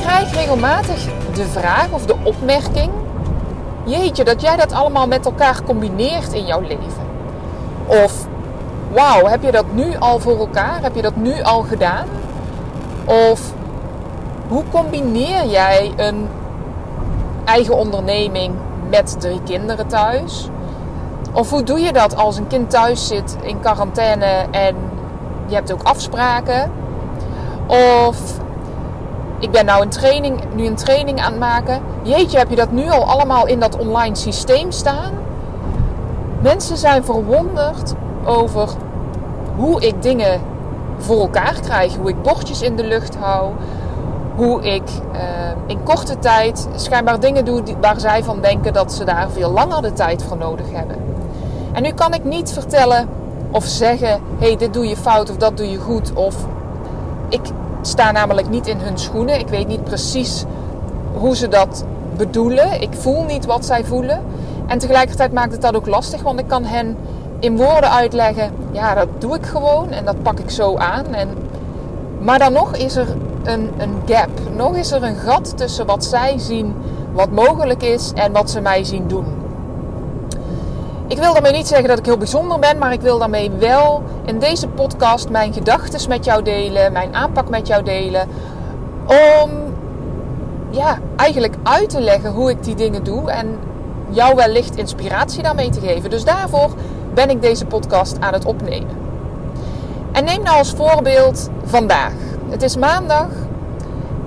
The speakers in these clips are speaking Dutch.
Krijg regelmatig de vraag of de opmerking: Jeetje, dat jij dat allemaal met elkaar combineert in jouw leven. Of wauw, heb je dat nu al voor elkaar? Heb je dat nu al gedaan? Of hoe combineer jij een eigen onderneming met drie kinderen thuis? Of hoe doe je dat als een kind thuis zit in quarantaine en je hebt ook afspraken? Of ik ben nou een training, nu een training aan het maken. Jeetje, heb je dat nu al allemaal in dat online systeem staan? Mensen zijn verwonderd over hoe ik dingen voor elkaar krijg. Hoe ik bordjes in de lucht hou. Hoe ik uh, in korte tijd schijnbaar dingen doe waar zij van denken dat ze daar veel langer de tijd voor nodig hebben. En nu kan ik niet vertellen of zeggen: hé, hey, dit doe je fout of dat doe je goed. Of ik sta namelijk niet in hun schoenen. Ik weet niet precies hoe ze dat bedoelen. Ik voel niet wat zij voelen. En tegelijkertijd maakt het dat ook lastig, want ik kan hen in woorden uitleggen: ja, dat doe ik gewoon en dat pak ik zo aan. En, maar dan nog is er een, een gap. Nog is er een gat tussen wat zij zien, wat mogelijk is en wat ze mij zien doen. Ik wil daarmee niet zeggen dat ik heel bijzonder ben, maar ik wil daarmee wel in deze podcast mijn gedachten met jou delen, mijn aanpak met jou delen. Om ja, eigenlijk uit te leggen hoe ik die dingen doe en jou wellicht inspiratie daarmee te geven. Dus daarvoor ben ik deze podcast aan het opnemen. En neem nou als voorbeeld vandaag. Het is maandag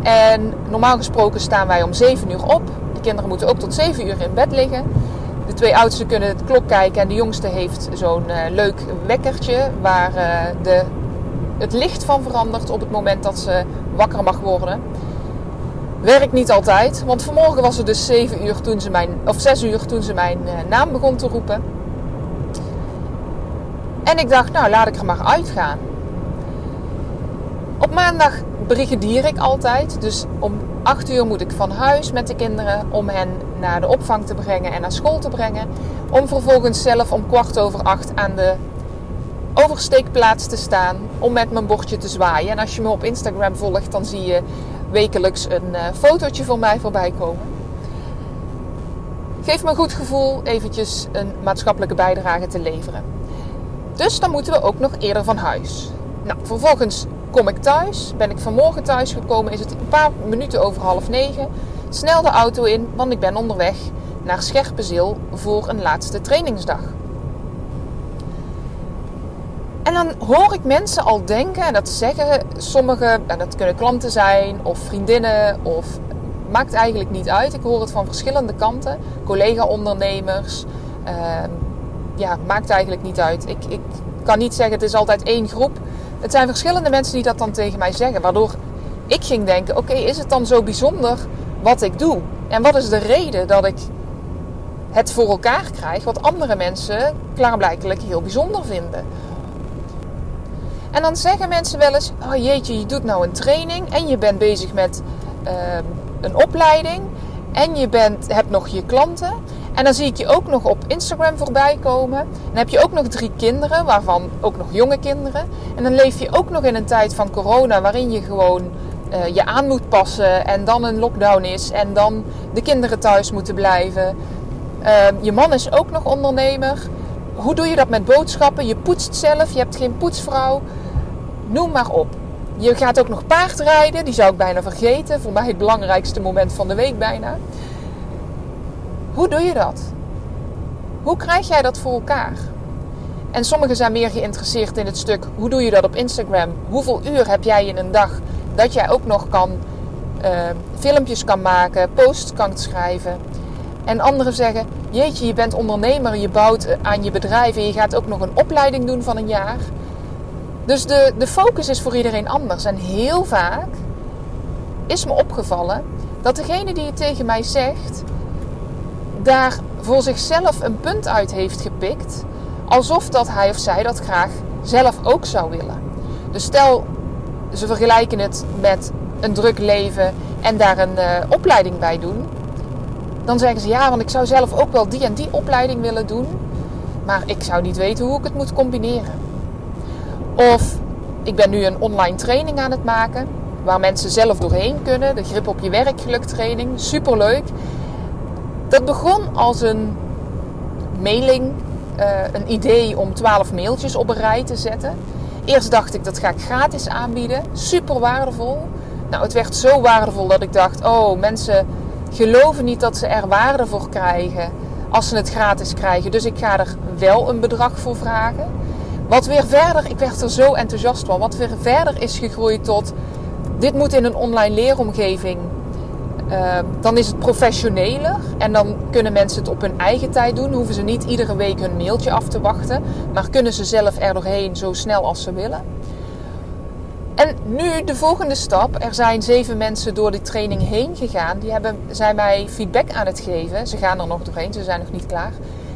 en normaal gesproken staan wij om 7 uur op. De kinderen moeten ook tot 7 uur in bed liggen. De twee oudsten kunnen het klok kijken en de jongste heeft zo'n uh, leuk wekkertje waar uh, de, het licht van verandert op het moment dat ze wakker mag worden. Werkt niet altijd, want vanmorgen was het dus 7 uur toen ze mijn, of 6 uur toen ze mijn uh, naam begon te roepen. En ik dacht, nou laat ik er maar uitgaan. Op maandag brigadier ik altijd. Dus om 8 uur moet ik van huis met de kinderen om hen naar de opvang te brengen en naar school te brengen. Om vervolgens zelf om kwart over acht aan de oversteekplaats te staan om met mijn bordje te zwaaien. En als je me op Instagram volgt, dan zie je wekelijks een uh, fotootje van mij voorbij komen. Geeft me een goed gevoel eventjes een maatschappelijke bijdrage te leveren. Dus dan moeten we ook nog eerder van huis. Nou, vervolgens kom ik thuis. Ben ik vanmorgen thuis gekomen, is het een paar minuten over half negen. Snel de auto in, want ik ben onderweg naar Scherpenzeel voor een laatste trainingsdag. En dan hoor ik mensen al denken, en dat zeggen sommigen, en dat kunnen klanten zijn of vriendinnen, of maakt eigenlijk niet uit. Ik hoor het van verschillende kanten, collega-ondernemers. Uh, ja, maakt eigenlijk niet uit. Ik, ik kan niet zeggen het is altijd één groep. Het zijn verschillende mensen die dat dan tegen mij zeggen. Waardoor ik ging denken: oké, is het dan zo bijzonder wat ik doe? En wat is de reden dat ik het voor elkaar krijg wat andere mensen klaarblijkelijk heel bijzonder vinden? En dan zeggen mensen wel eens: oh jeetje, je doet nou een training en je bent bezig met uh, een opleiding en je bent, hebt nog je klanten. En dan zie ik je ook nog op Instagram voorbij komen. Dan heb je ook nog drie kinderen, waarvan ook nog jonge kinderen. En dan leef je ook nog in een tijd van corona waarin je gewoon uh, je aan moet passen. En dan een lockdown is. En dan de kinderen thuis moeten blijven. Uh, je man is ook nog ondernemer. Hoe doe je dat met boodschappen? Je poetst zelf, je hebt geen poetsvrouw. Noem maar op. Je gaat ook nog paardrijden. Die zou ik bijna vergeten. Voor mij het belangrijkste moment van de week bijna. Hoe doe je dat? Hoe krijg jij dat voor elkaar? En sommigen zijn meer geïnteresseerd in het stuk hoe doe je dat op Instagram? Hoeveel uur heb jij in een dag dat jij ook nog kan uh, filmpjes kan maken, posts kan schrijven? En anderen zeggen: Jeetje, je bent ondernemer, je bouwt aan je bedrijf en je gaat ook nog een opleiding doen van een jaar. Dus de, de focus is voor iedereen anders. En heel vaak is me opgevallen dat degene die het tegen mij zegt, daar voor zichzelf een punt uit heeft gepikt, alsof dat hij of zij dat graag zelf ook zou willen. Dus stel, ze vergelijken het met een druk leven en daar een uh, opleiding bij doen. Dan zeggen ze ja, want ik zou zelf ook wel die en die opleiding willen doen. Maar ik zou niet weten hoe ik het moet combineren. Of ik ben nu een online training aan het maken. Waar mensen zelf doorheen kunnen. De grip op je werkgeluk training. Superleuk. Dat begon als een mailing. Uh, een idee om 12 mailtjes op een rij te zetten. Eerst dacht ik dat ga ik gratis aanbieden. Super waardevol. Nou, het werd zo waardevol dat ik dacht: oh, mensen geloven niet dat ze er waarde voor krijgen als ze het gratis krijgen. Dus ik ga er wel een bedrag voor vragen. Wat weer verder, ik werd er zo enthousiast van, wat weer verder is gegroeid tot dit moet in een online leeromgeving. Uh, dan is het professioneler en dan kunnen mensen het op hun eigen tijd doen. Hoeven ze niet iedere week hun mailtje af te wachten, maar kunnen ze zelf er doorheen zo snel als ze willen. En nu de volgende stap. Er zijn zeven mensen door die training heen gegaan. Die hebben, zijn mij feedback aan het geven. Ze gaan er nog doorheen, ze zijn nog niet klaar.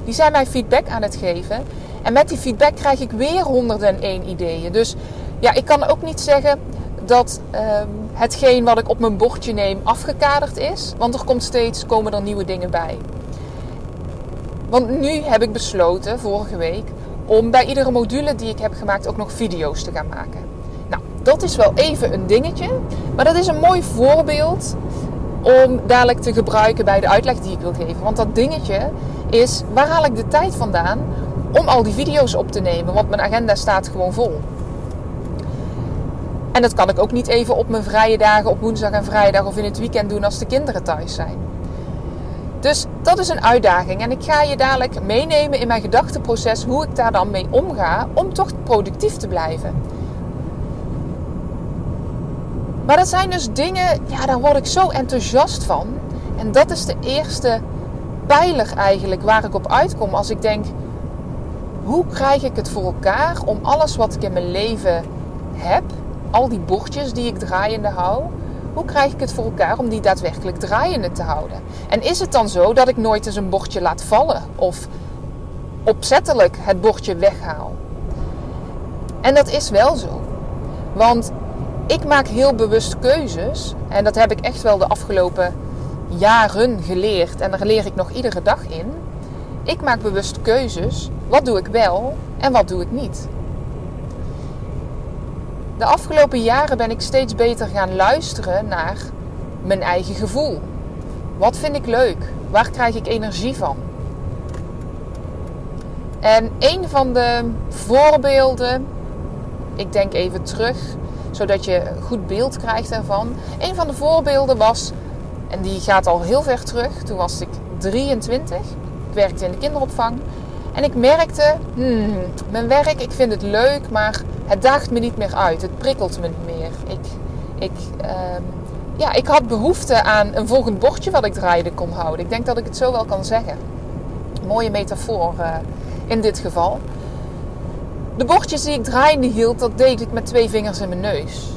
Die zijn mij feedback aan het geven. En met die feedback krijg ik weer 101 ideeën. Dus ja, ik kan ook niet zeggen dat um, hetgeen wat ik op mijn bordje neem afgekaderd is. Want er komt steeds, komen er nieuwe dingen bij. Want nu heb ik besloten, vorige week, om bij iedere module die ik heb gemaakt ook nog video's te gaan maken dat is wel even een dingetje. Maar dat is een mooi voorbeeld om dadelijk te gebruiken bij de uitleg die ik wil geven. Want dat dingetje is, waar haal ik de tijd vandaan om al die video's op te nemen? Want mijn agenda staat gewoon vol. En dat kan ik ook niet even op mijn vrije dagen, op woensdag en vrijdag of in het weekend doen als de kinderen thuis zijn. Dus dat is een uitdaging. En ik ga je dadelijk meenemen in mijn gedachteproces hoe ik daar dan mee omga om toch productief te blijven. Maar dat zijn dus dingen, ja, daar word ik zo enthousiast van. En dat is de eerste pijler eigenlijk waar ik op uitkom als ik denk: hoe krijg ik het voor elkaar om alles wat ik in mijn leven heb, al die bordjes die ik draaiende hou, hoe krijg ik het voor elkaar om die daadwerkelijk draaiende te houden? En is het dan zo dat ik nooit eens een bordje laat vallen of opzettelijk het bordje weghaal? En dat is wel zo. Want ik maak heel bewust keuzes. En dat heb ik echt wel de afgelopen jaren geleerd. En daar leer ik nog iedere dag in. Ik maak bewust keuzes. Wat doe ik wel en wat doe ik niet? De afgelopen jaren ben ik steeds beter gaan luisteren naar mijn eigen gevoel. Wat vind ik leuk? Waar krijg ik energie van? En een van de voorbeelden, ik denk even terug, zodat je een goed beeld krijgt ervan. Een van de voorbeelden was, en die gaat al heel ver terug, toen was ik 23. Ik werkte in de kinderopvang. En ik merkte, hmm, mijn werk, ik vind het leuk, maar het daagt me niet meer uit. Het prikkelt me niet meer. Ik, ik, ehm, ja, ik had behoefte aan een volgend bordje wat ik draaide kon houden. Ik denk dat ik het zo wel kan zeggen. mooie metafoor uh, in dit geval. De bordjes die ik draaiende hield, dat deed ik met twee vingers in mijn neus.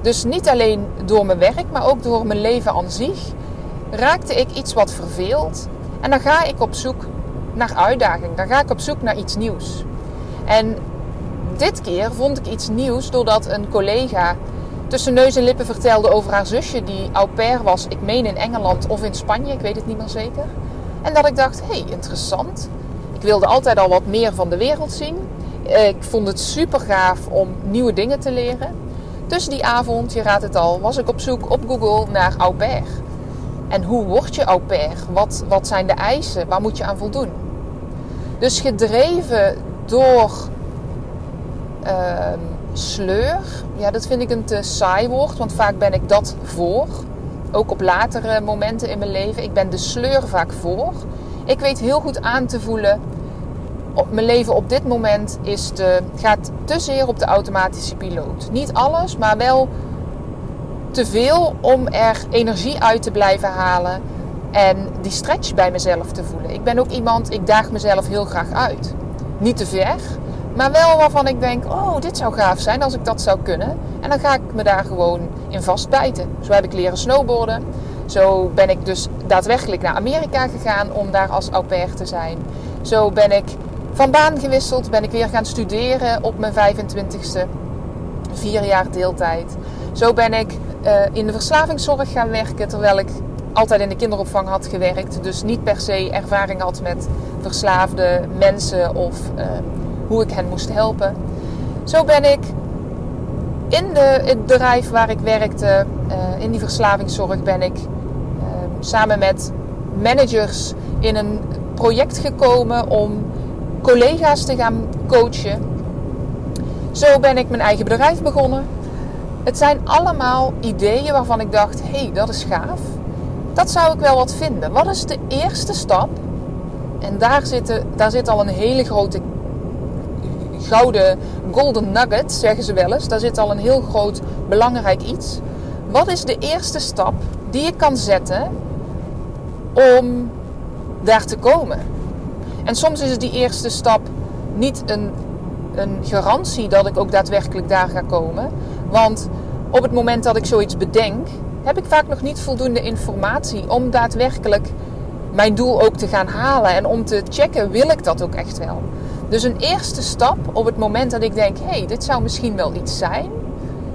Dus niet alleen door mijn werk, maar ook door mijn leven aan zich raakte ik iets wat verveeld. En dan ga ik op zoek naar uitdaging. Dan ga ik op zoek naar iets nieuws. En dit keer vond ik iets nieuws doordat een collega tussen neus en lippen vertelde over haar zusje die au pair was. Ik meen in Engeland of in Spanje, ik weet het niet meer zeker. En dat ik dacht, hé, hey, interessant. Ik wilde altijd al wat meer van de wereld zien. Ik vond het super gaaf om nieuwe dingen te leren. Dus die avond, je raadt het al, was ik op zoek op Google naar au pair. En hoe word je au pair? Wat, wat zijn de eisen? Waar moet je aan voldoen? Dus gedreven door sleur. Ja, dat vind ik een te saai woord, want vaak ben ik dat voor. Ook op latere momenten in mijn leven. Ik ben de sleur vaak voor. Ik weet heel goed aan te voelen mijn leven op dit moment is de, gaat te zeer op de automatische piloot. Niet alles, maar wel te veel om er energie uit te blijven halen en die stretch bij mezelf te voelen. Ik ben ook iemand, ik daag mezelf heel graag uit. Niet te ver, Maar wel waarvan ik denk, oh, dit zou gaaf zijn als ik dat zou kunnen. En dan ga ik me daar gewoon in vastbijten. Zo heb ik leren snowboarden. Zo ben ik dus daadwerkelijk naar Amerika gegaan om daar als au pair te zijn. Zo ben ik van baan gewisseld, ben ik weer gaan studeren op mijn 25ste. Vier jaar deeltijd. Zo ben ik uh, in de verslavingszorg gaan werken, terwijl ik altijd in de kinderopvang had gewerkt. Dus niet per se ervaring had met verslaafde mensen of uh, hoe ik hen moest helpen. Zo ben ik in de, het bedrijf waar ik werkte, uh, in die verslavingszorg, ben ik samen met managers in een project gekomen om collega's te gaan coachen. Zo ben ik mijn eigen bedrijf begonnen. Het zijn allemaal ideeën waarvan ik dacht: hé, hey, dat is gaaf. Dat zou ik wel wat vinden. Wat is de eerste stap? En daar, zitten, daar zit al een hele grote gouden golden nugget, zeggen ze wel eens. Daar zit al een heel groot belangrijk iets. Wat is de eerste stap die ik kan zetten om daar te komen? En soms is die eerste stap niet een, een garantie dat ik ook daadwerkelijk daar ga komen. Want op het moment dat ik zoiets bedenk, heb ik vaak nog niet voldoende informatie om daadwerkelijk mijn doel ook te gaan halen. En om te checken, wil ik dat ook echt wel? Dus een eerste stap op het moment dat ik denk, hé, hey, dit zou misschien wel iets zijn.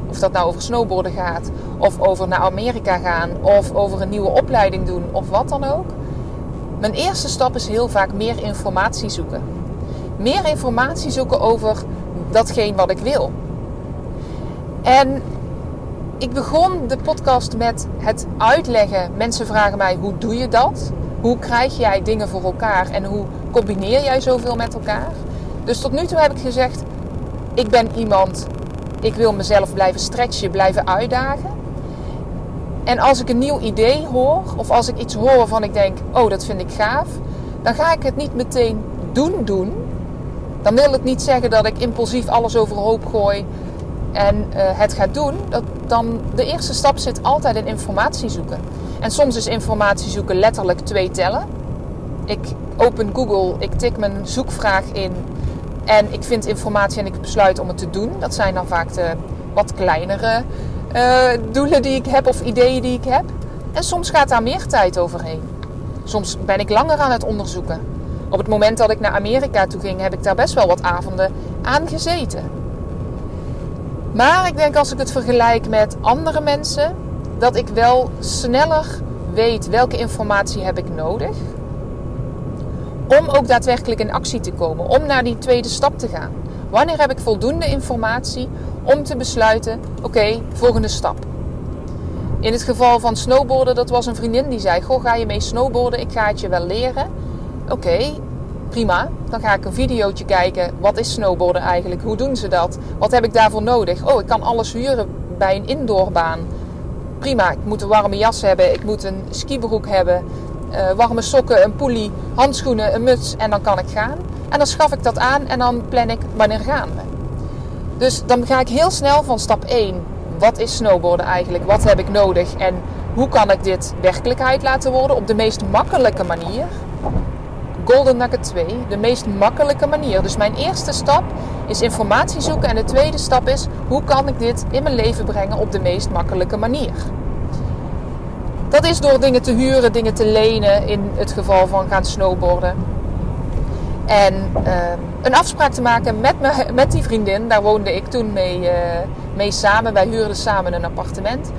Of dat nou over snowboarden gaat, of over naar Amerika gaan, of over een nieuwe opleiding doen, of wat dan ook. Mijn eerste stap is heel vaak meer informatie zoeken. Meer informatie zoeken over datgene wat ik wil. En ik begon de podcast met het uitleggen. Mensen vragen mij: hoe doe je dat? Hoe krijg jij dingen voor elkaar en hoe combineer jij zoveel met elkaar? Dus tot nu toe heb ik gezegd: ik ben iemand, ik wil mezelf blijven stretchen, blijven uitdagen. En als ik een nieuw idee hoor, of als ik iets hoor waarvan ik denk: oh, dat vind ik gaaf, dan ga ik het niet meteen doen doen. Dan wil het niet zeggen dat ik impulsief alles overhoop gooi en uh, het gaat doen. Dat dan de eerste stap zit altijd in informatie zoeken. En soms is informatie zoeken letterlijk twee tellen. Ik open Google, ik tik mijn zoekvraag in en ik vind informatie en ik besluit om het te doen. Dat zijn dan vaak de wat kleinere uh, doelen die ik heb of ideeën die ik heb. En soms gaat daar meer tijd overheen. Soms ben ik langer aan het onderzoeken. Op het moment dat ik naar Amerika toe ging, heb ik daar best wel wat avonden aan gezeten. Maar ik denk als ik het vergelijk met andere mensen, dat ik wel sneller weet welke informatie heb ik nodig. Om ook daadwerkelijk in actie te komen, om naar die tweede stap te gaan. Wanneer heb ik voldoende informatie om te besluiten: oké, volgende stap. In het geval van snowboarden, dat was een vriendin die zei: Goh, ga je mee snowboarden? Ik ga het je wel leren. Oké, prima. Dan ga ik een videootje kijken. Wat is snowboarden eigenlijk? Hoe doen ze dat? Wat heb ik daarvoor nodig? Oh, ik kan alles huren bij een indoorbaan. Prima, ik moet een warme jas hebben. Ik moet een skibroek hebben. Uh, warme sokken, een poelie, handschoenen, een muts en dan kan ik gaan. En dan schaf ik dat aan en dan plan ik wanneer gaan we. Dus dan ga ik heel snel van stap 1. Wat is snowboarden eigenlijk? Wat heb ik nodig? En hoe kan ik dit werkelijkheid laten worden op de meest makkelijke manier? Golden Nugget 2, de meest makkelijke manier. Dus mijn eerste stap is informatie zoeken. En de tweede stap is hoe kan ik dit in mijn leven brengen op de meest makkelijke manier. Dat is door dingen te huren, dingen te lenen in het geval van gaan snowboarden. En uh, een afspraak te maken met, me, met die vriendin. Daar woonde ik toen mee, uh, mee samen. Wij huurden samen een appartement.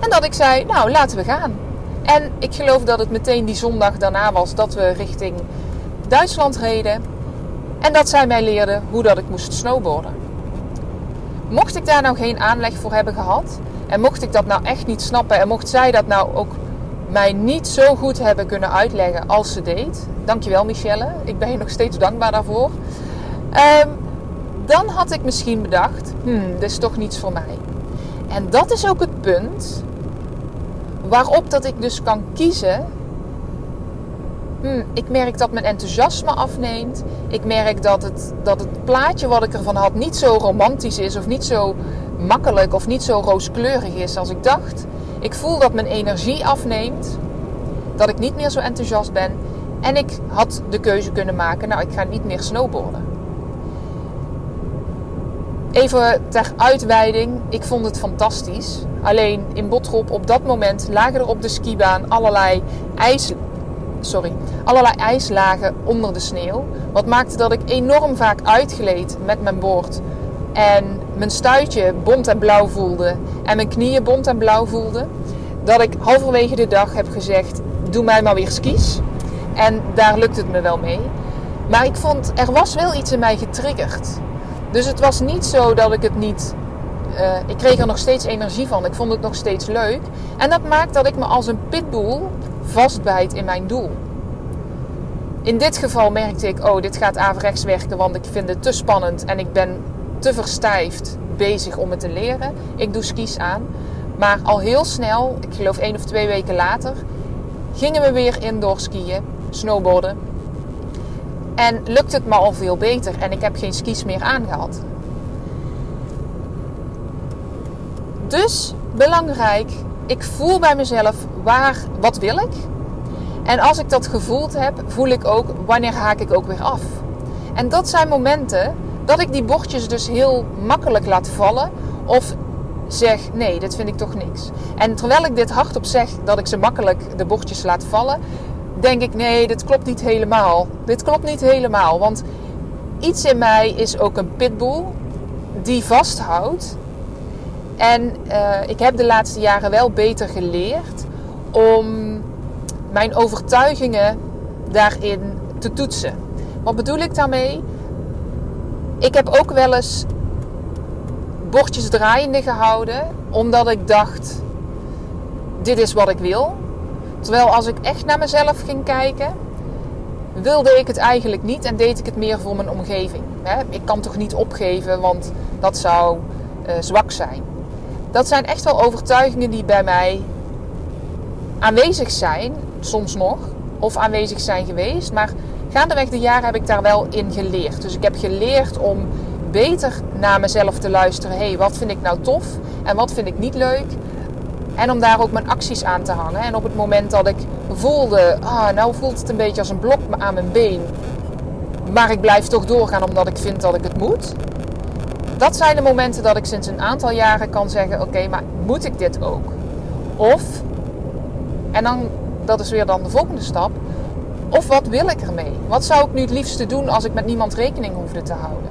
En dat ik zei, nou laten we gaan. En ik geloof dat het meteen die zondag daarna was dat we richting Duitsland reden. En dat zij mij leerde hoe dat ik moest snowboarden. Mocht ik daar nou geen aanleg voor hebben gehad. En mocht ik dat nou echt niet snappen. En mocht zij dat nou ook mij niet zo goed hebben kunnen uitleggen als ze deed. Dankjewel Michelle. Ik ben je nog steeds dankbaar daarvoor. Um, dan had ik misschien bedacht, hmm, dit is toch niets voor mij. En dat is ook het punt waarop dat ik dus kan kiezen. Hmm, ik merk dat mijn enthousiasme afneemt. Ik merk dat het, dat het plaatje wat ik ervan had niet zo romantisch is of niet zo makkelijk of niet zo rooskleurig is als ik dacht. Ik voel dat mijn energie afneemt. Dat ik niet meer zo enthousiast ben. En ik had de keuze kunnen maken, nou ik ga niet meer snowboarden. Even ter uitweiding, ik vond het fantastisch. Alleen in Botrop op dat moment lagen er op de skibaan allerlei ijs, sorry, allerlei ijslagen onder de sneeuw. Wat maakte dat ik enorm vaak uitgleed met mijn boord. En mijn stuitje bont en blauw voelde. En mijn knieën bont en blauw voelde. Dat ik halverwege de dag heb gezegd, doe mij maar weer skis. En daar lukt het me wel mee. Maar ik vond, er was wel iets in mij getriggerd. Dus het was niet zo dat ik het niet. Uh, ik kreeg er nog steeds energie van. Ik vond het nog steeds leuk. En dat maakt dat ik me als een pitbull vastbijt in mijn doel. In dit geval merkte ik, oh, dit gaat averechts werken, want ik vind het te spannend en ik ben te verstijfd bezig om het te leren. Ik doe skis aan. Maar al heel snel, ik geloof één of twee weken later, gingen we weer indoor skiën, snowboarden. En lukt het me al veel beter en ik heb geen skis meer aangehad. Dus belangrijk, ik voel bij mezelf waar, wat wil ik. En als ik dat gevoeld heb, voel ik ook wanneer haak ik ook weer af. En dat zijn momenten dat ik die bordjes dus heel makkelijk laat vallen. Of zeg, nee, dit vind ik toch niks. En terwijl ik dit hardop zeg dat ik ze makkelijk de bordjes laat vallen, denk ik, nee, dit klopt niet helemaal. Dit klopt niet helemaal, want iets in mij is ook een pitbull die vasthoudt. En uh, ik heb de laatste jaren wel beter geleerd om mijn overtuigingen daarin te toetsen. Wat bedoel ik daarmee? Ik heb ook wel eens bordjes draaiende gehouden, omdat ik dacht: dit is wat ik wil. Terwijl als ik echt naar mezelf ging kijken, wilde ik het eigenlijk niet en deed ik het meer voor mijn omgeving. Ik kan toch niet opgeven, want dat zou uh, zwak zijn. Dat zijn echt wel overtuigingen die bij mij aanwezig zijn, soms nog, of aanwezig zijn geweest. Maar gaandeweg de jaren heb ik daar wel in geleerd. Dus ik heb geleerd om beter naar mezelf te luisteren. Hey, wat vind ik nou tof en wat vind ik niet leuk? En om daar ook mijn acties aan te hangen. En op het moment dat ik voelde, ah, nou voelt het een beetje als een blok aan mijn been. Maar ik blijf toch doorgaan omdat ik vind dat ik het moet. Dat zijn de momenten dat ik sinds een aantal jaren kan zeggen: oké, maar moet ik dit ook? Of, en dan, dat is weer dan de volgende stap. Of wat wil ik ermee? Wat zou ik nu het liefste doen als ik met niemand rekening hoefde te houden?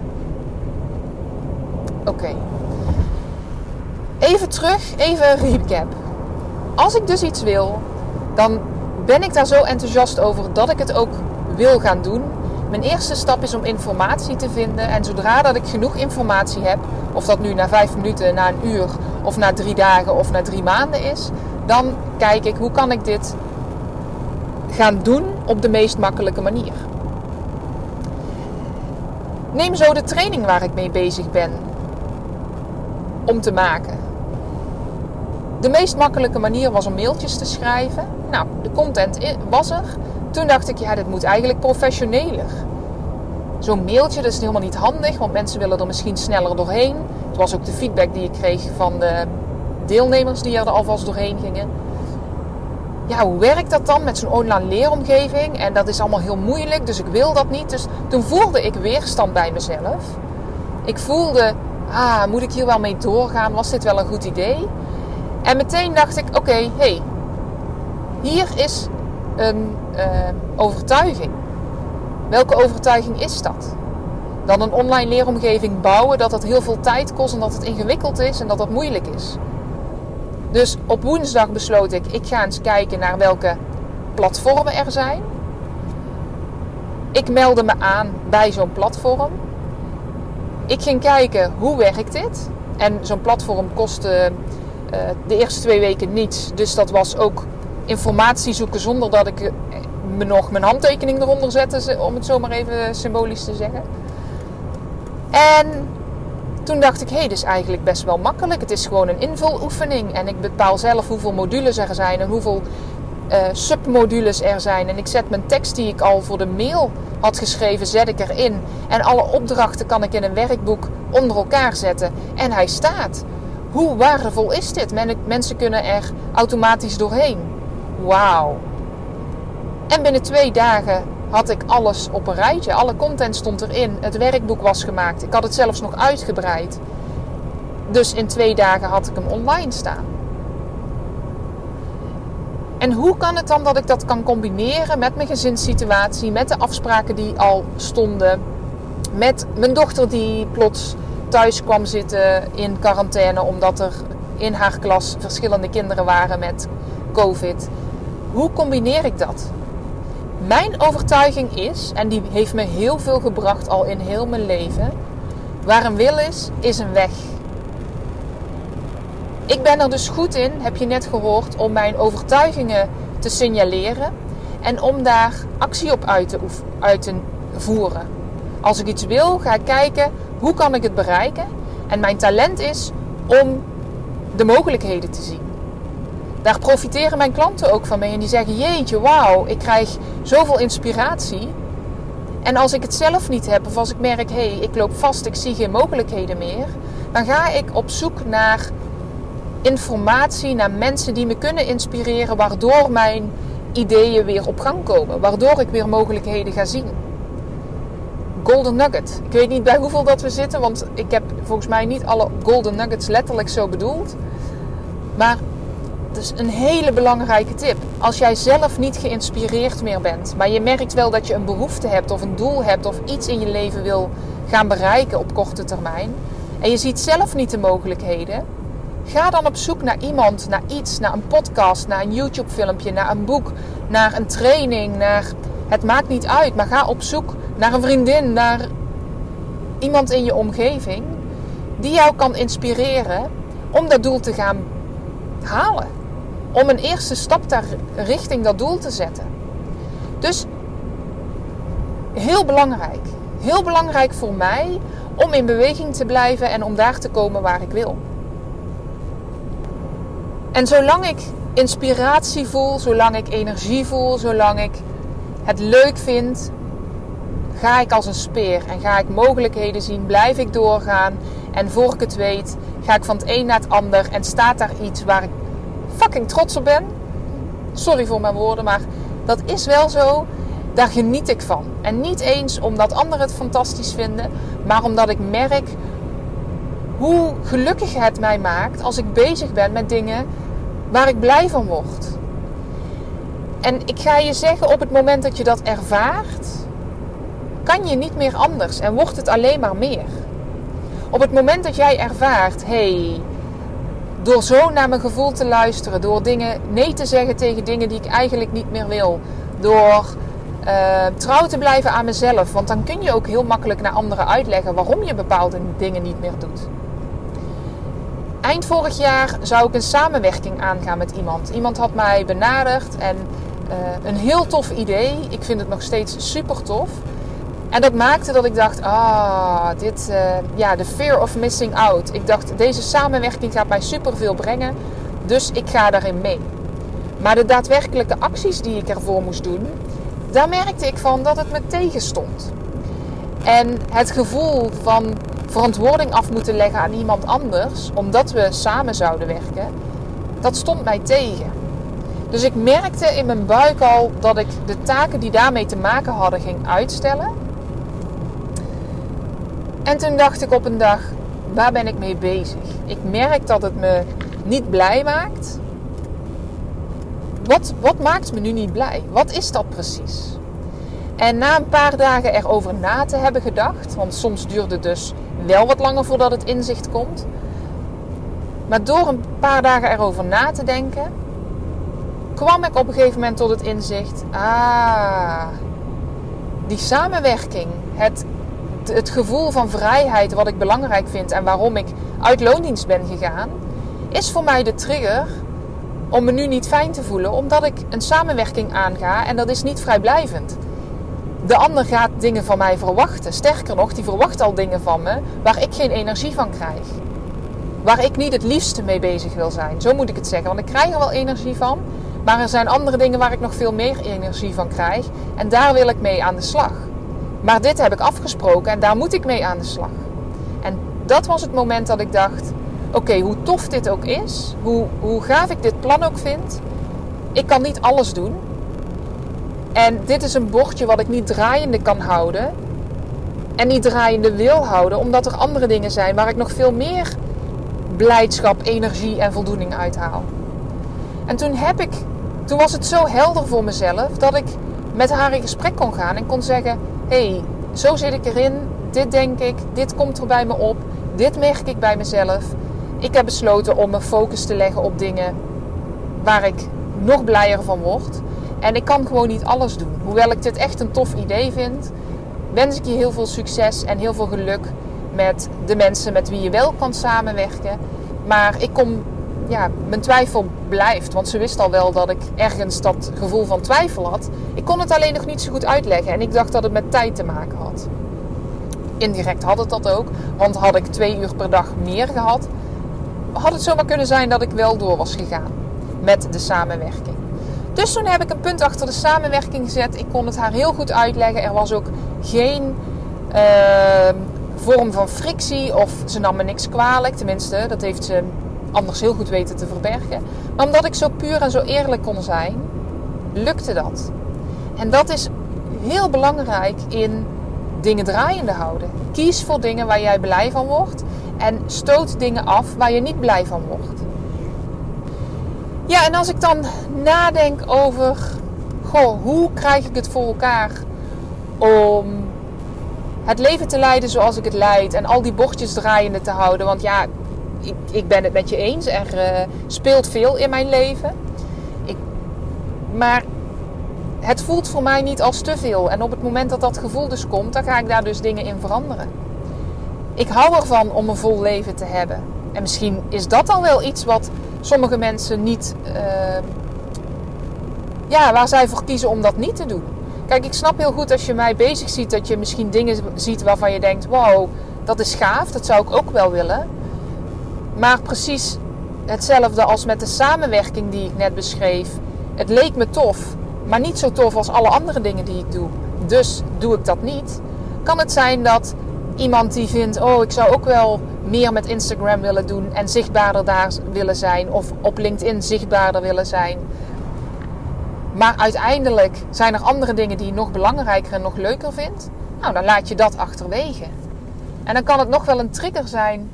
Oké. Even terug, even recap. Als ik dus iets wil, dan ben ik daar zo enthousiast over dat ik het ook wil gaan doen. Mijn eerste stap is om informatie te vinden. En zodra dat ik genoeg informatie heb, of dat nu na vijf minuten, na een uur, of na drie dagen of na drie maanden is, dan kijk ik hoe kan ik dit gaan doen op de meest makkelijke manier. Neem zo de training waar ik mee bezig ben om te maken. De meest makkelijke manier was om mailtjes te schrijven. Nou, de content was er. Toen dacht ik, ja, dit moet eigenlijk professioneler. Zo'n mailtje, dat is helemaal niet handig, want mensen willen er misschien sneller doorheen. Het was ook de feedback die ik kreeg van de deelnemers die er alvast doorheen gingen. Ja, hoe werkt dat dan met zo'n online leeromgeving? En dat is allemaal heel moeilijk, dus ik wil dat niet. Dus toen voelde ik weerstand bij mezelf. Ik voelde, ah, moet ik hier wel mee doorgaan? Was dit wel een goed idee? En meteen dacht ik, oké, hé, hey, hier is een uh, overtuiging. Welke overtuiging is dat? Dat een online leeromgeving bouwen, dat dat heel veel tijd kost en dat het ingewikkeld is en dat dat moeilijk is. Dus op woensdag besloot ik, ik ga eens kijken naar welke platformen er zijn. Ik meldde me aan bij zo'n platform. Ik ging kijken hoe werkt dit. En zo'n platform kostte uh, de eerste twee weken niets. Dus dat was ook informatie zoeken zonder dat ik nog mijn handtekening eronder zette, om het zomaar even symbolisch te zeggen. En toen dacht ik, hé, hey, dit is eigenlijk best wel makkelijk. Het is gewoon een invuloefening. En ik bepaal zelf hoeveel modules er zijn en hoeveel uh, submodules er zijn. En ik zet mijn tekst die ik al voor de mail had geschreven, zet ik erin. En alle opdrachten kan ik in een werkboek onder elkaar zetten. En hij staat. Hoe waardevol is dit? Mensen kunnen er automatisch doorheen. Wauw. En binnen twee dagen had ik alles op een rijtje. Alle content stond erin. Het werkboek was gemaakt. Ik had het zelfs nog uitgebreid. Dus in twee dagen had ik hem online staan. En hoe kan het dan dat ik dat kan combineren met mijn gezinssituatie, met de afspraken die al stonden, met mijn dochter die plots thuis kwam zitten in quarantaine omdat er in haar klas verschillende kinderen waren met COVID. Hoe combineer ik dat? Mijn overtuiging is, en die heeft me heel veel gebracht al in heel mijn leven, waar een wil is, is een weg. Ik ben er dus goed in, heb je net gehoord, om mijn overtuigingen te signaleren en om daar actie op uit te, uit te voeren. Als ik iets wil, ga ik kijken hoe kan ik het bereiken. En mijn talent is om de mogelijkheden te zien. Daar profiteren mijn klanten ook van mee. En die zeggen: Jeetje, wauw, ik krijg zoveel inspiratie. En als ik het zelf niet heb, of als ik merk: hé, hey, ik loop vast, ik zie geen mogelijkheden meer. Dan ga ik op zoek naar informatie, naar mensen die me kunnen inspireren, waardoor mijn ideeën weer op gang komen. Waardoor ik weer mogelijkheden ga zien. Golden Nugget. Ik weet niet bij hoeveel dat we zitten, want ik heb volgens mij niet alle Golden Nuggets letterlijk zo bedoeld. Maar het is een hele belangrijke tip. Als jij zelf niet geïnspireerd meer bent, maar je merkt wel dat je een behoefte hebt of een doel hebt of iets in je leven wil gaan bereiken op korte termijn en je ziet zelf niet de mogelijkheden, ga dan op zoek naar iemand, naar iets, naar een podcast, naar een YouTube-filmpje, naar een boek, naar een training, naar het maakt niet uit, maar ga op zoek naar een vriendin, naar iemand in je omgeving die jou kan inspireren om dat doel te gaan halen. Om een eerste stap daar richting dat doel te zetten. Dus heel belangrijk. Heel belangrijk voor mij om in beweging te blijven en om daar te komen waar ik wil. En zolang ik inspiratie voel, zolang ik energie voel, zolang ik het leuk vind, ga ik als een speer en ga ik mogelijkheden zien, blijf ik doorgaan. En voor ik het weet, ga ik van het een naar het ander en staat daar iets waar ik fucking trots op ben. Sorry voor mijn woorden, maar dat is wel zo. Daar geniet ik van. En niet eens omdat anderen het fantastisch vinden, maar omdat ik merk hoe gelukkig het mij maakt als ik bezig ben met dingen waar ik blij van word. En ik ga je zeggen, op het moment dat je dat ervaart, kan je niet meer anders en wordt het alleen maar meer. Op het moment dat jij ervaart, hey, door zo naar mijn gevoel te luisteren, door dingen nee te zeggen tegen dingen die ik eigenlijk niet meer wil, door uh, trouw te blijven aan mezelf, want dan kun je ook heel makkelijk naar anderen uitleggen waarom je bepaalde dingen niet meer doet. Eind vorig jaar zou ik een samenwerking aangaan met iemand. Iemand had mij benaderd en uh, een heel tof idee. Ik vind het nog steeds super tof. En dat maakte dat ik dacht, ah, dit, uh, ja, de fear of missing out. Ik dacht, deze samenwerking gaat mij superveel brengen, dus ik ga daarin mee. Maar de daadwerkelijke acties die ik ervoor moest doen, daar merkte ik van dat het me tegenstond. En het gevoel van verantwoording af moeten leggen aan iemand anders, omdat we samen zouden werken, dat stond mij tegen. Dus ik merkte in mijn buik al dat ik de taken die daarmee te maken hadden ging uitstellen. En toen dacht ik op een dag, waar ben ik mee bezig? Ik merk dat het me niet blij maakt. Wat, wat maakt me nu niet blij? Wat is dat precies? En na een paar dagen erover na te hebben gedacht, want soms duurt het dus wel wat langer voordat het inzicht komt. Maar door een paar dagen erover na te denken, kwam ik op een gegeven moment tot het inzicht: ah, die samenwerking, het het gevoel van vrijheid wat ik belangrijk vind en waarom ik uit loondienst ben gegaan, is voor mij de trigger om me nu niet fijn te voelen, omdat ik een samenwerking aanga en dat is niet vrijblijvend. De ander gaat dingen van mij verwachten. Sterker nog, die verwacht al dingen van me waar ik geen energie van krijg. Waar ik niet het liefste mee bezig wil zijn. Zo moet ik het zeggen. Want ik krijg er wel energie van. Maar er zijn andere dingen waar ik nog veel meer energie van krijg. En daar wil ik mee aan de slag. Maar dit heb ik afgesproken en daar moet ik mee aan de slag. En dat was het moment dat ik dacht: oké, hoe tof dit ook is, hoe, hoe gaaf ik dit plan ook vind, ik kan niet alles doen. En dit is een bordje wat ik niet draaiende kan houden. En niet draaiende wil houden, omdat er andere dingen zijn waar ik nog veel meer blijdschap, energie en voldoening uithaal. En toen heb ik, toen was het zo helder voor mezelf dat ik met haar in gesprek kon gaan en kon zeggen: hé, hey, zo zit ik erin, dit denk ik, dit komt er bij me op, dit merk ik bij mezelf. Ik heb besloten om mijn focus te leggen op dingen waar ik nog blijer van word. En ik kan gewoon niet alles doen. Hoewel ik dit echt een tof idee vind, wens ik je heel veel succes en heel veel geluk met de mensen met wie je wel kan samenwerken. Maar ik kom, ja, mijn twijfel blijft. Want ze wist al wel dat ik ergens dat gevoel van twijfel had. Ik kon het alleen nog niet zo goed uitleggen. En ik dacht dat het met tijd te maken had. Indirect had het dat ook. Want had ik twee uur per dag meer gehad, had het zomaar kunnen zijn dat ik wel door was gegaan met de samenwerking. Dus toen heb ik een punt achter de samenwerking gezet. Ik kon het haar heel goed uitleggen. Er was ook geen uh, vorm van frictie of ze nam me niks kwalijk. Tenminste, dat heeft ze anders heel goed weten te verbergen. Maar omdat ik zo puur en zo eerlijk kon zijn, lukte dat. En dat is heel belangrijk in dingen draaiende houden. Kies voor dingen waar jij blij van wordt en stoot dingen af waar je niet blij van wordt. Ja, en als ik dan nadenk over, goh, hoe krijg ik het voor elkaar om het leven te leiden zoals ik het leid en al die bordjes draaiende te houden. Want ja, ik, ik ben het met je eens, er uh, speelt veel in mijn leven. Ik, maar het voelt voor mij niet als te veel. En op het moment dat dat gevoel dus komt, dan ga ik daar dus dingen in veranderen. Ik hou ervan om een vol leven te hebben. En misschien is dat dan wel iets wat sommige mensen niet. Uh, ja, waar zij voor kiezen om dat niet te doen. Kijk, ik snap heel goed als je mij bezig ziet dat je misschien dingen ziet waarvan je denkt: wow, dat is gaaf, dat zou ik ook wel willen. Maar precies hetzelfde als met de samenwerking die ik net beschreef. Het leek me tof, maar niet zo tof als alle andere dingen die ik doe. Dus doe ik dat niet. Kan het zijn dat iemand die vindt: oh, ik zou ook wel meer met Instagram willen doen en zichtbaarder daar willen zijn, of op LinkedIn zichtbaarder willen zijn. Maar uiteindelijk zijn er andere dingen die je nog belangrijker en nog leuker vindt. Nou, dan laat je dat achterwege. En dan kan het nog wel een trigger zijn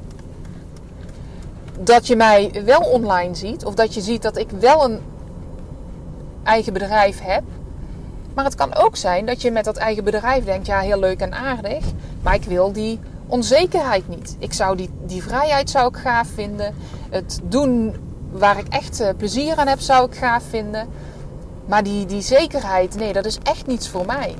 dat je mij wel online ziet, of dat je ziet dat ik wel een eigen bedrijf heb. Maar het kan ook zijn dat je met dat eigen bedrijf denkt: ja, heel leuk en aardig, maar ik wil die onzekerheid niet. Ik zou die, die vrijheid zou ik gaaf vinden. Het doen waar ik echt eh, plezier aan heb, zou ik gaaf vinden. Maar die, die zekerheid, nee, dat is echt niets voor mij.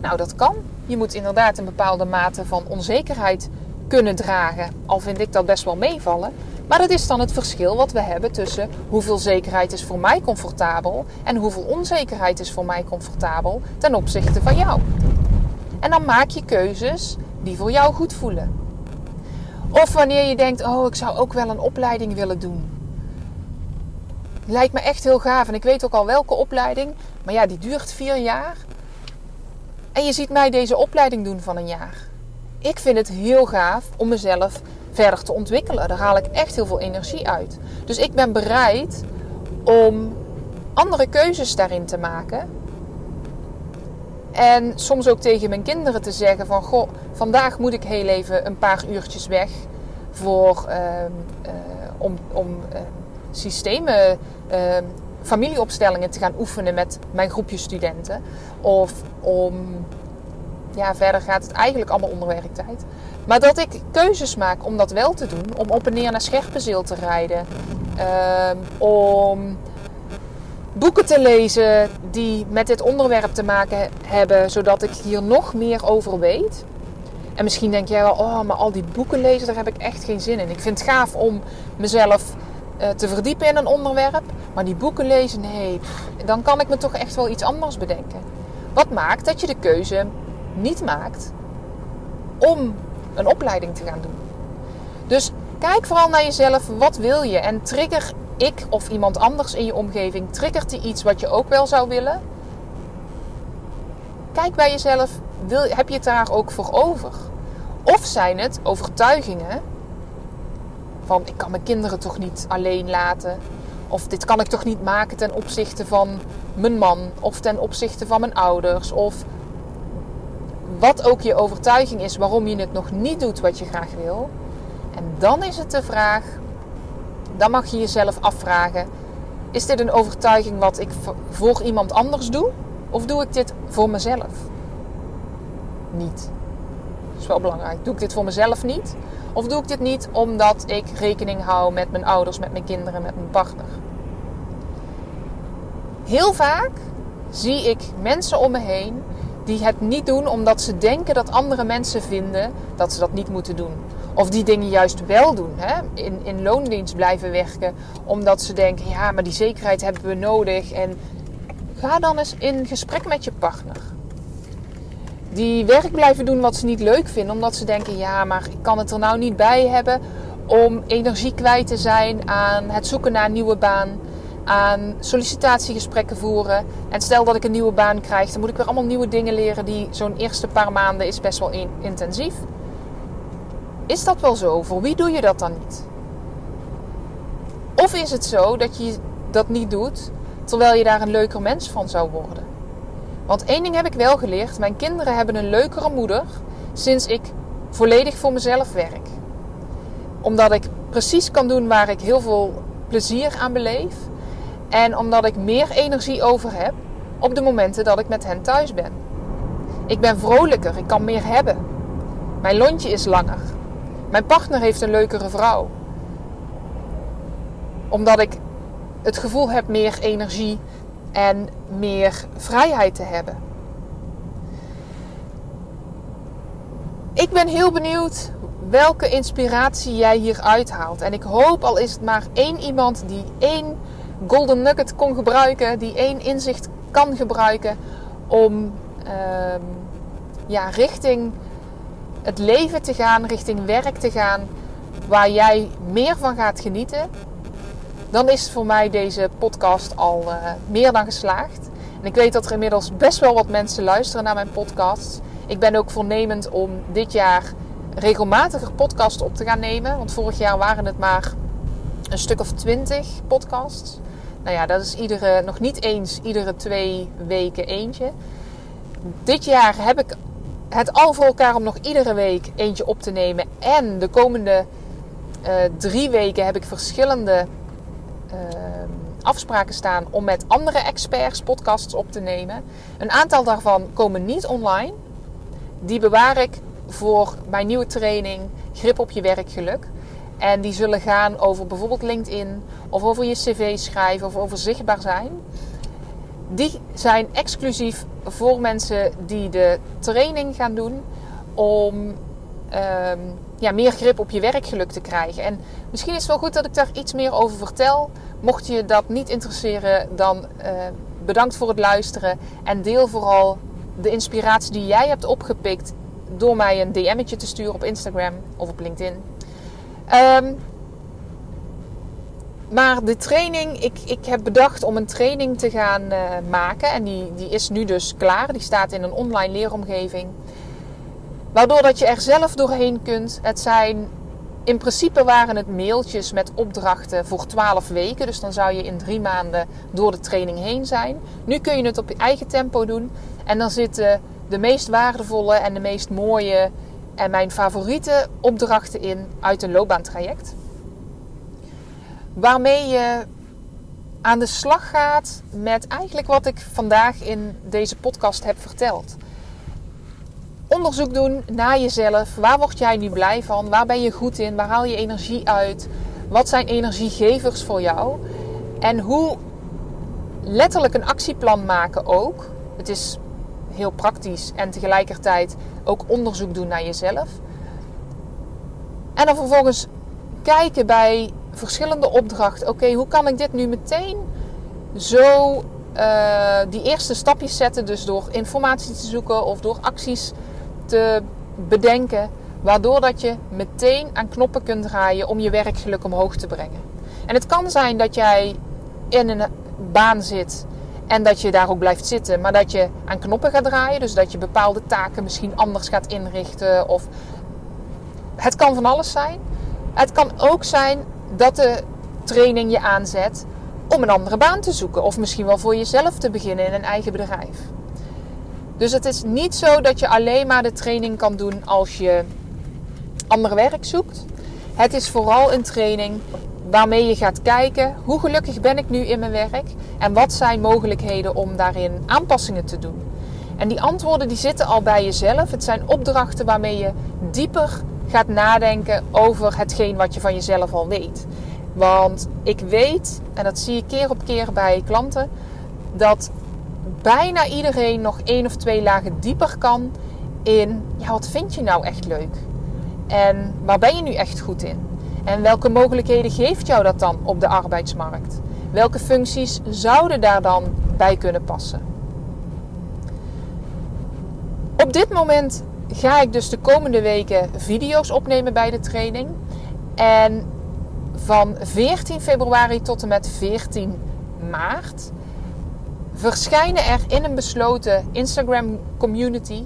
Nou, dat kan. Je moet inderdaad een bepaalde mate van onzekerheid kunnen dragen. Al vind ik dat best wel meevallen. Maar dat is dan het verschil wat we hebben tussen hoeveel zekerheid is voor mij comfortabel en hoeveel onzekerheid is voor mij comfortabel ten opzichte van jou. En dan maak je keuzes die voor jou goed voelen. Of wanneer je denkt: Oh, ik zou ook wel een opleiding willen doen. Lijkt me echt heel gaaf. En ik weet ook al welke opleiding. Maar ja, die duurt vier jaar. En je ziet mij deze opleiding doen van een jaar. Ik vind het heel gaaf om mezelf verder te ontwikkelen. Daar haal ik echt heel veel energie uit. Dus ik ben bereid om andere keuzes daarin te maken. En soms ook tegen mijn kinderen te zeggen van... Goh, vandaag moet ik heel even een paar uurtjes weg... Voor, uh, uh, om, om uh, systemen, ehm, familieopstellingen te gaan oefenen met mijn groepje studenten. Of om... Ja, verder gaat het eigenlijk allemaal onder werktijd. Maar dat ik keuzes maak om dat wel te doen. Om op en neer naar Scherpenzeel te rijden. Ehm, om boeken te lezen die met dit onderwerp te maken hebben, zodat ik hier nog meer over weet. En misschien denk jij wel, oh, maar al die boeken lezen, daar heb ik echt geen zin in. Ik vind het gaaf om mezelf uh, te verdiepen in een onderwerp, maar die boeken lezen, nee, dan kan ik me toch echt wel iets anders bedenken. Wat maakt dat je de keuze niet maakt om een opleiding te gaan doen? Dus kijk vooral naar jezelf, wat wil je? En trigger ik of iemand anders in je omgeving, triggert die iets wat je ook wel zou willen? Kijk bij jezelf, wil, heb je het daar ook voor over? Of zijn het overtuigingen van ik kan mijn kinderen toch niet alleen laten? Of dit kan ik toch niet maken ten opzichte van mijn man of ten opzichte van mijn ouders? Of wat ook je overtuiging is waarom je het nog niet doet wat je graag wil. En dan is het de vraag, dan mag je jezelf afvragen: is dit een overtuiging wat ik voor iemand anders doe? Of doe ik dit voor mezelf? Niet. Dat is wel belangrijk. Doe ik dit voor mezelf niet? Of doe ik dit niet omdat ik rekening hou met mijn ouders, met mijn kinderen, met mijn partner? Heel vaak zie ik mensen om me heen die het niet doen omdat ze denken dat andere mensen vinden dat ze dat niet moeten doen. Of die dingen juist wel doen. Hè? In, in loondienst blijven werken. Omdat ze denken, ja, maar die zekerheid hebben we nodig. En ga dan eens in gesprek met je partner. Die werk blijven doen wat ze niet leuk vinden. Omdat ze denken, ja, maar ik kan het er nou niet bij hebben om energie kwijt te zijn aan het zoeken naar een nieuwe baan aan sollicitatiegesprekken voeren. En stel dat ik een nieuwe baan krijg, dan moet ik weer allemaal nieuwe dingen leren die zo'n eerste paar maanden is best wel intensief. Is dat wel zo? Voor wie doe je dat dan niet? Of is het zo dat je dat niet doet terwijl je daar een leuker mens van zou worden? Want één ding heb ik wel geleerd: mijn kinderen hebben een leukere moeder sinds ik volledig voor mezelf werk. Omdat ik precies kan doen waar ik heel veel plezier aan beleef. En omdat ik meer energie over heb op de momenten dat ik met hen thuis ben. Ik ben vrolijker, ik kan meer hebben. Mijn lontje is langer. Mijn partner heeft een leukere vrouw. Omdat ik het gevoel heb meer energie en meer vrijheid te hebben. Ik ben heel benieuwd welke inspiratie jij hier uithaalt. En ik hoop al is het maar één iemand die één golden nugget kon gebruiken, die één inzicht kan gebruiken om ehm, ja, richting het leven te gaan, richting werk te gaan, waar jij meer van gaat genieten, dan is voor mij deze podcast al uh, meer dan geslaagd. En ik weet dat er inmiddels best wel wat mensen luisteren naar mijn podcast. Ik ben ook voornemend om dit jaar regelmatiger podcasts op te gaan nemen. Want vorig jaar waren het maar een stuk of twintig podcasts. Nou ja, dat is iedere, nog niet eens iedere twee weken eentje. Dit jaar heb ik het al voor elkaar om nog iedere week eentje op te nemen. En de komende uh, drie weken heb ik verschillende uh, afspraken staan om met andere experts podcasts op te nemen. Een aantal daarvan komen niet online. Die bewaar ik voor mijn nieuwe training Grip op je werkgeluk. En die zullen gaan over bijvoorbeeld LinkedIn of over je cv schrijven of over zichtbaar zijn. Die zijn exclusief voor mensen die de training gaan doen om ehm, ja, meer grip op je werkgeluk te krijgen. En misschien is het wel goed dat ik daar iets meer over vertel. Mocht je dat niet interesseren, dan uh, bedankt voor het luisteren. En deel vooral de inspiratie die jij hebt opgepikt door mij een DM'tje te sturen op Instagram of op LinkedIn. Um, maar de training, ik, ik heb bedacht om een training te gaan uh, maken. En die, die is nu dus klaar. Die staat in een online leeromgeving. Waardoor dat je er zelf doorheen kunt. Het zijn, in principe waren het mailtjes met opdrachten voor 12 weken. Dus dan zou je in drie maanden door de training heen zijn. Nu kun je het op je eigen tempo doen. En dan zitten de meest waardevolle en de meest mooie en mijn favoriete opdrachten in uit een loopbaantraject. Waarmee je aan de slag gaat met eigenlijk wat ik vandaag in deze podcast heb verteld. Onderzoek doen naar jezelf. Waar word jij nu blij van? Waar ben je goed in? Waar haal je energie uit? Wat zijn energiegevers voor jou? En hoe letterlijk een actieplan maken ook. Het is heel praktisch en tegelijkertijd ook onderzoek doen naar jezelf. En dan vervolgens kijken bij verschillende opdrachten. Oké, hoe kan ik dit nu meteen zo uh, die eerste stapjes zetten? Dus door informatie te zoeken of door acties te bedenken. Waardoor dat je meteen aan knoppen kunt draaien om je werkgeluk omhoog te brengen. En het kan zijn dat jij in een baan zit en dat je daar ook blijft zitten, maar dat je aan knoppen gaat draaien. Dus dat je bepaalde taken misschien anders gaat inrichten. Of het kan van alles zijn. Het kan ook zijn dat de training je aanzet om een andere baan te zoeken. Of misschien wel voor jezelf te beginnen in een eigen bedrijf. Dus het is niet zo dat je alleen maar de training kan doen als je ander werk zoekt. Het is vooral een training waarmee je gaat kijken hoe gelukkig ben ik nu in mijn werk en wat zijn mogelijkheden om daarin aanpassingen te doen. En die antwoorden die zitten al bij jezelf. Het zijn opdrachten waarmee je dieper gaat nadenken over hetgeen wat je van jezelf al weet. Want ik weet, en dat zie ik keer op keer bij klanten, dat bijna iedereen nog één of twee lagen dieper kan in, ja, wat vind je nou echt leuk? En waar ben je nu echt goed in? En welke mogelijkheden geeft jou dat dan op de arbeidsmarkt? Welke functies zouden daar dan bij kunnen passen? Op dit moment ga ik dus de komende weken video's opnemen bij de training. En van 14 februari tot en met 14 maart verschijnen er in een besloten Instagram community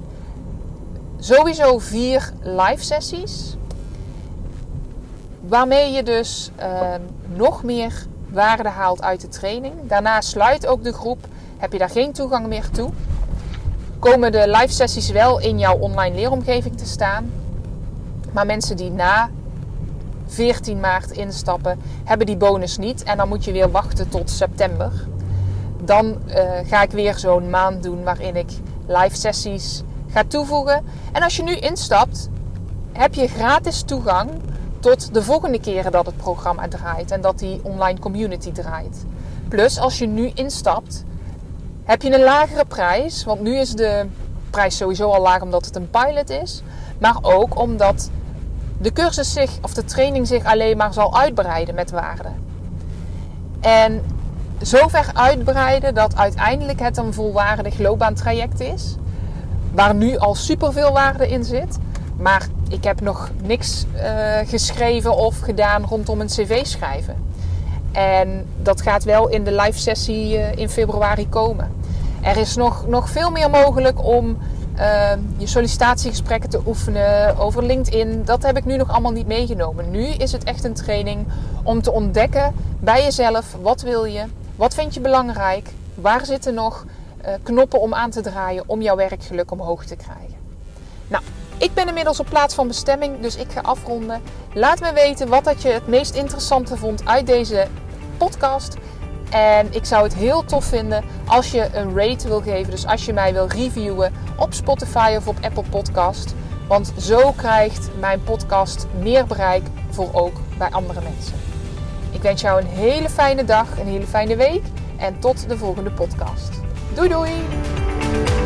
sowieso vier live sessies. Waarmee je dus ehm, nog meer waarde haalt uit de training. Daarna sluit ook de groep. Heb je daar geen toegang meer toe. Komen de live sessies wel in jouw online leeromgeving te staan. Maar mensen die na 14 maart instappen, hebben die bonus niet. En dan moet je weer wachten tot september. Dan uh, ga ik weer zo'n maand doen waarin ik live sessies ga toevoegen. En als je nu instapt, heb je gratis toegang tot de volgende keren dat het programma draait en dat die online community draait. Plus, als je nu instapt, heb je een lagere prijs. Want nu is de prijs sowieso al laag omdat het een pilot is. Maar ook omdat de cursus zich, of de training zich alleen maar zal uitbreiden met waarde. En zover uitbreiden dat uiteindelijk het een volwaardig loopbaantraject is. Waar nu al superveel waarde in zit. Maar ik heb nog niks uh, geschreven of gedaan rondom een cv schrijven. En dat gaat wel in de live sessie uh, in februari komen. Er is nog, nog veel meer mogelijk om uh, je sollicitatiegesprekken te oefenen over LinkedIn. Dat heb ik nu nog allemaal niet meegenomen. Nu is het echt een training om te ontdekken bij jezelf wat wil je, wat vind je belangrijk, waar zitten nog uh, knoppen om aan te draaien om jouw werkgeluk omhoog te krijgen. Nou, ik ben inmiddels op plaats van bestemming, dus ik ga afronden. Laat me weten wat dat je het meest interessante vond uit deze podcast. En ik zou het heel tof vinden als je een rate wil geven. Dus als je mij wil reviewen op Spotify of op Apple Podcast. Want zo krijgt mijn podcast meer bereik voor ook bij andere mensen. Ik wens jou een hele fijne dag, een hele fijne week. En tot de volgende podcast. Doei doei!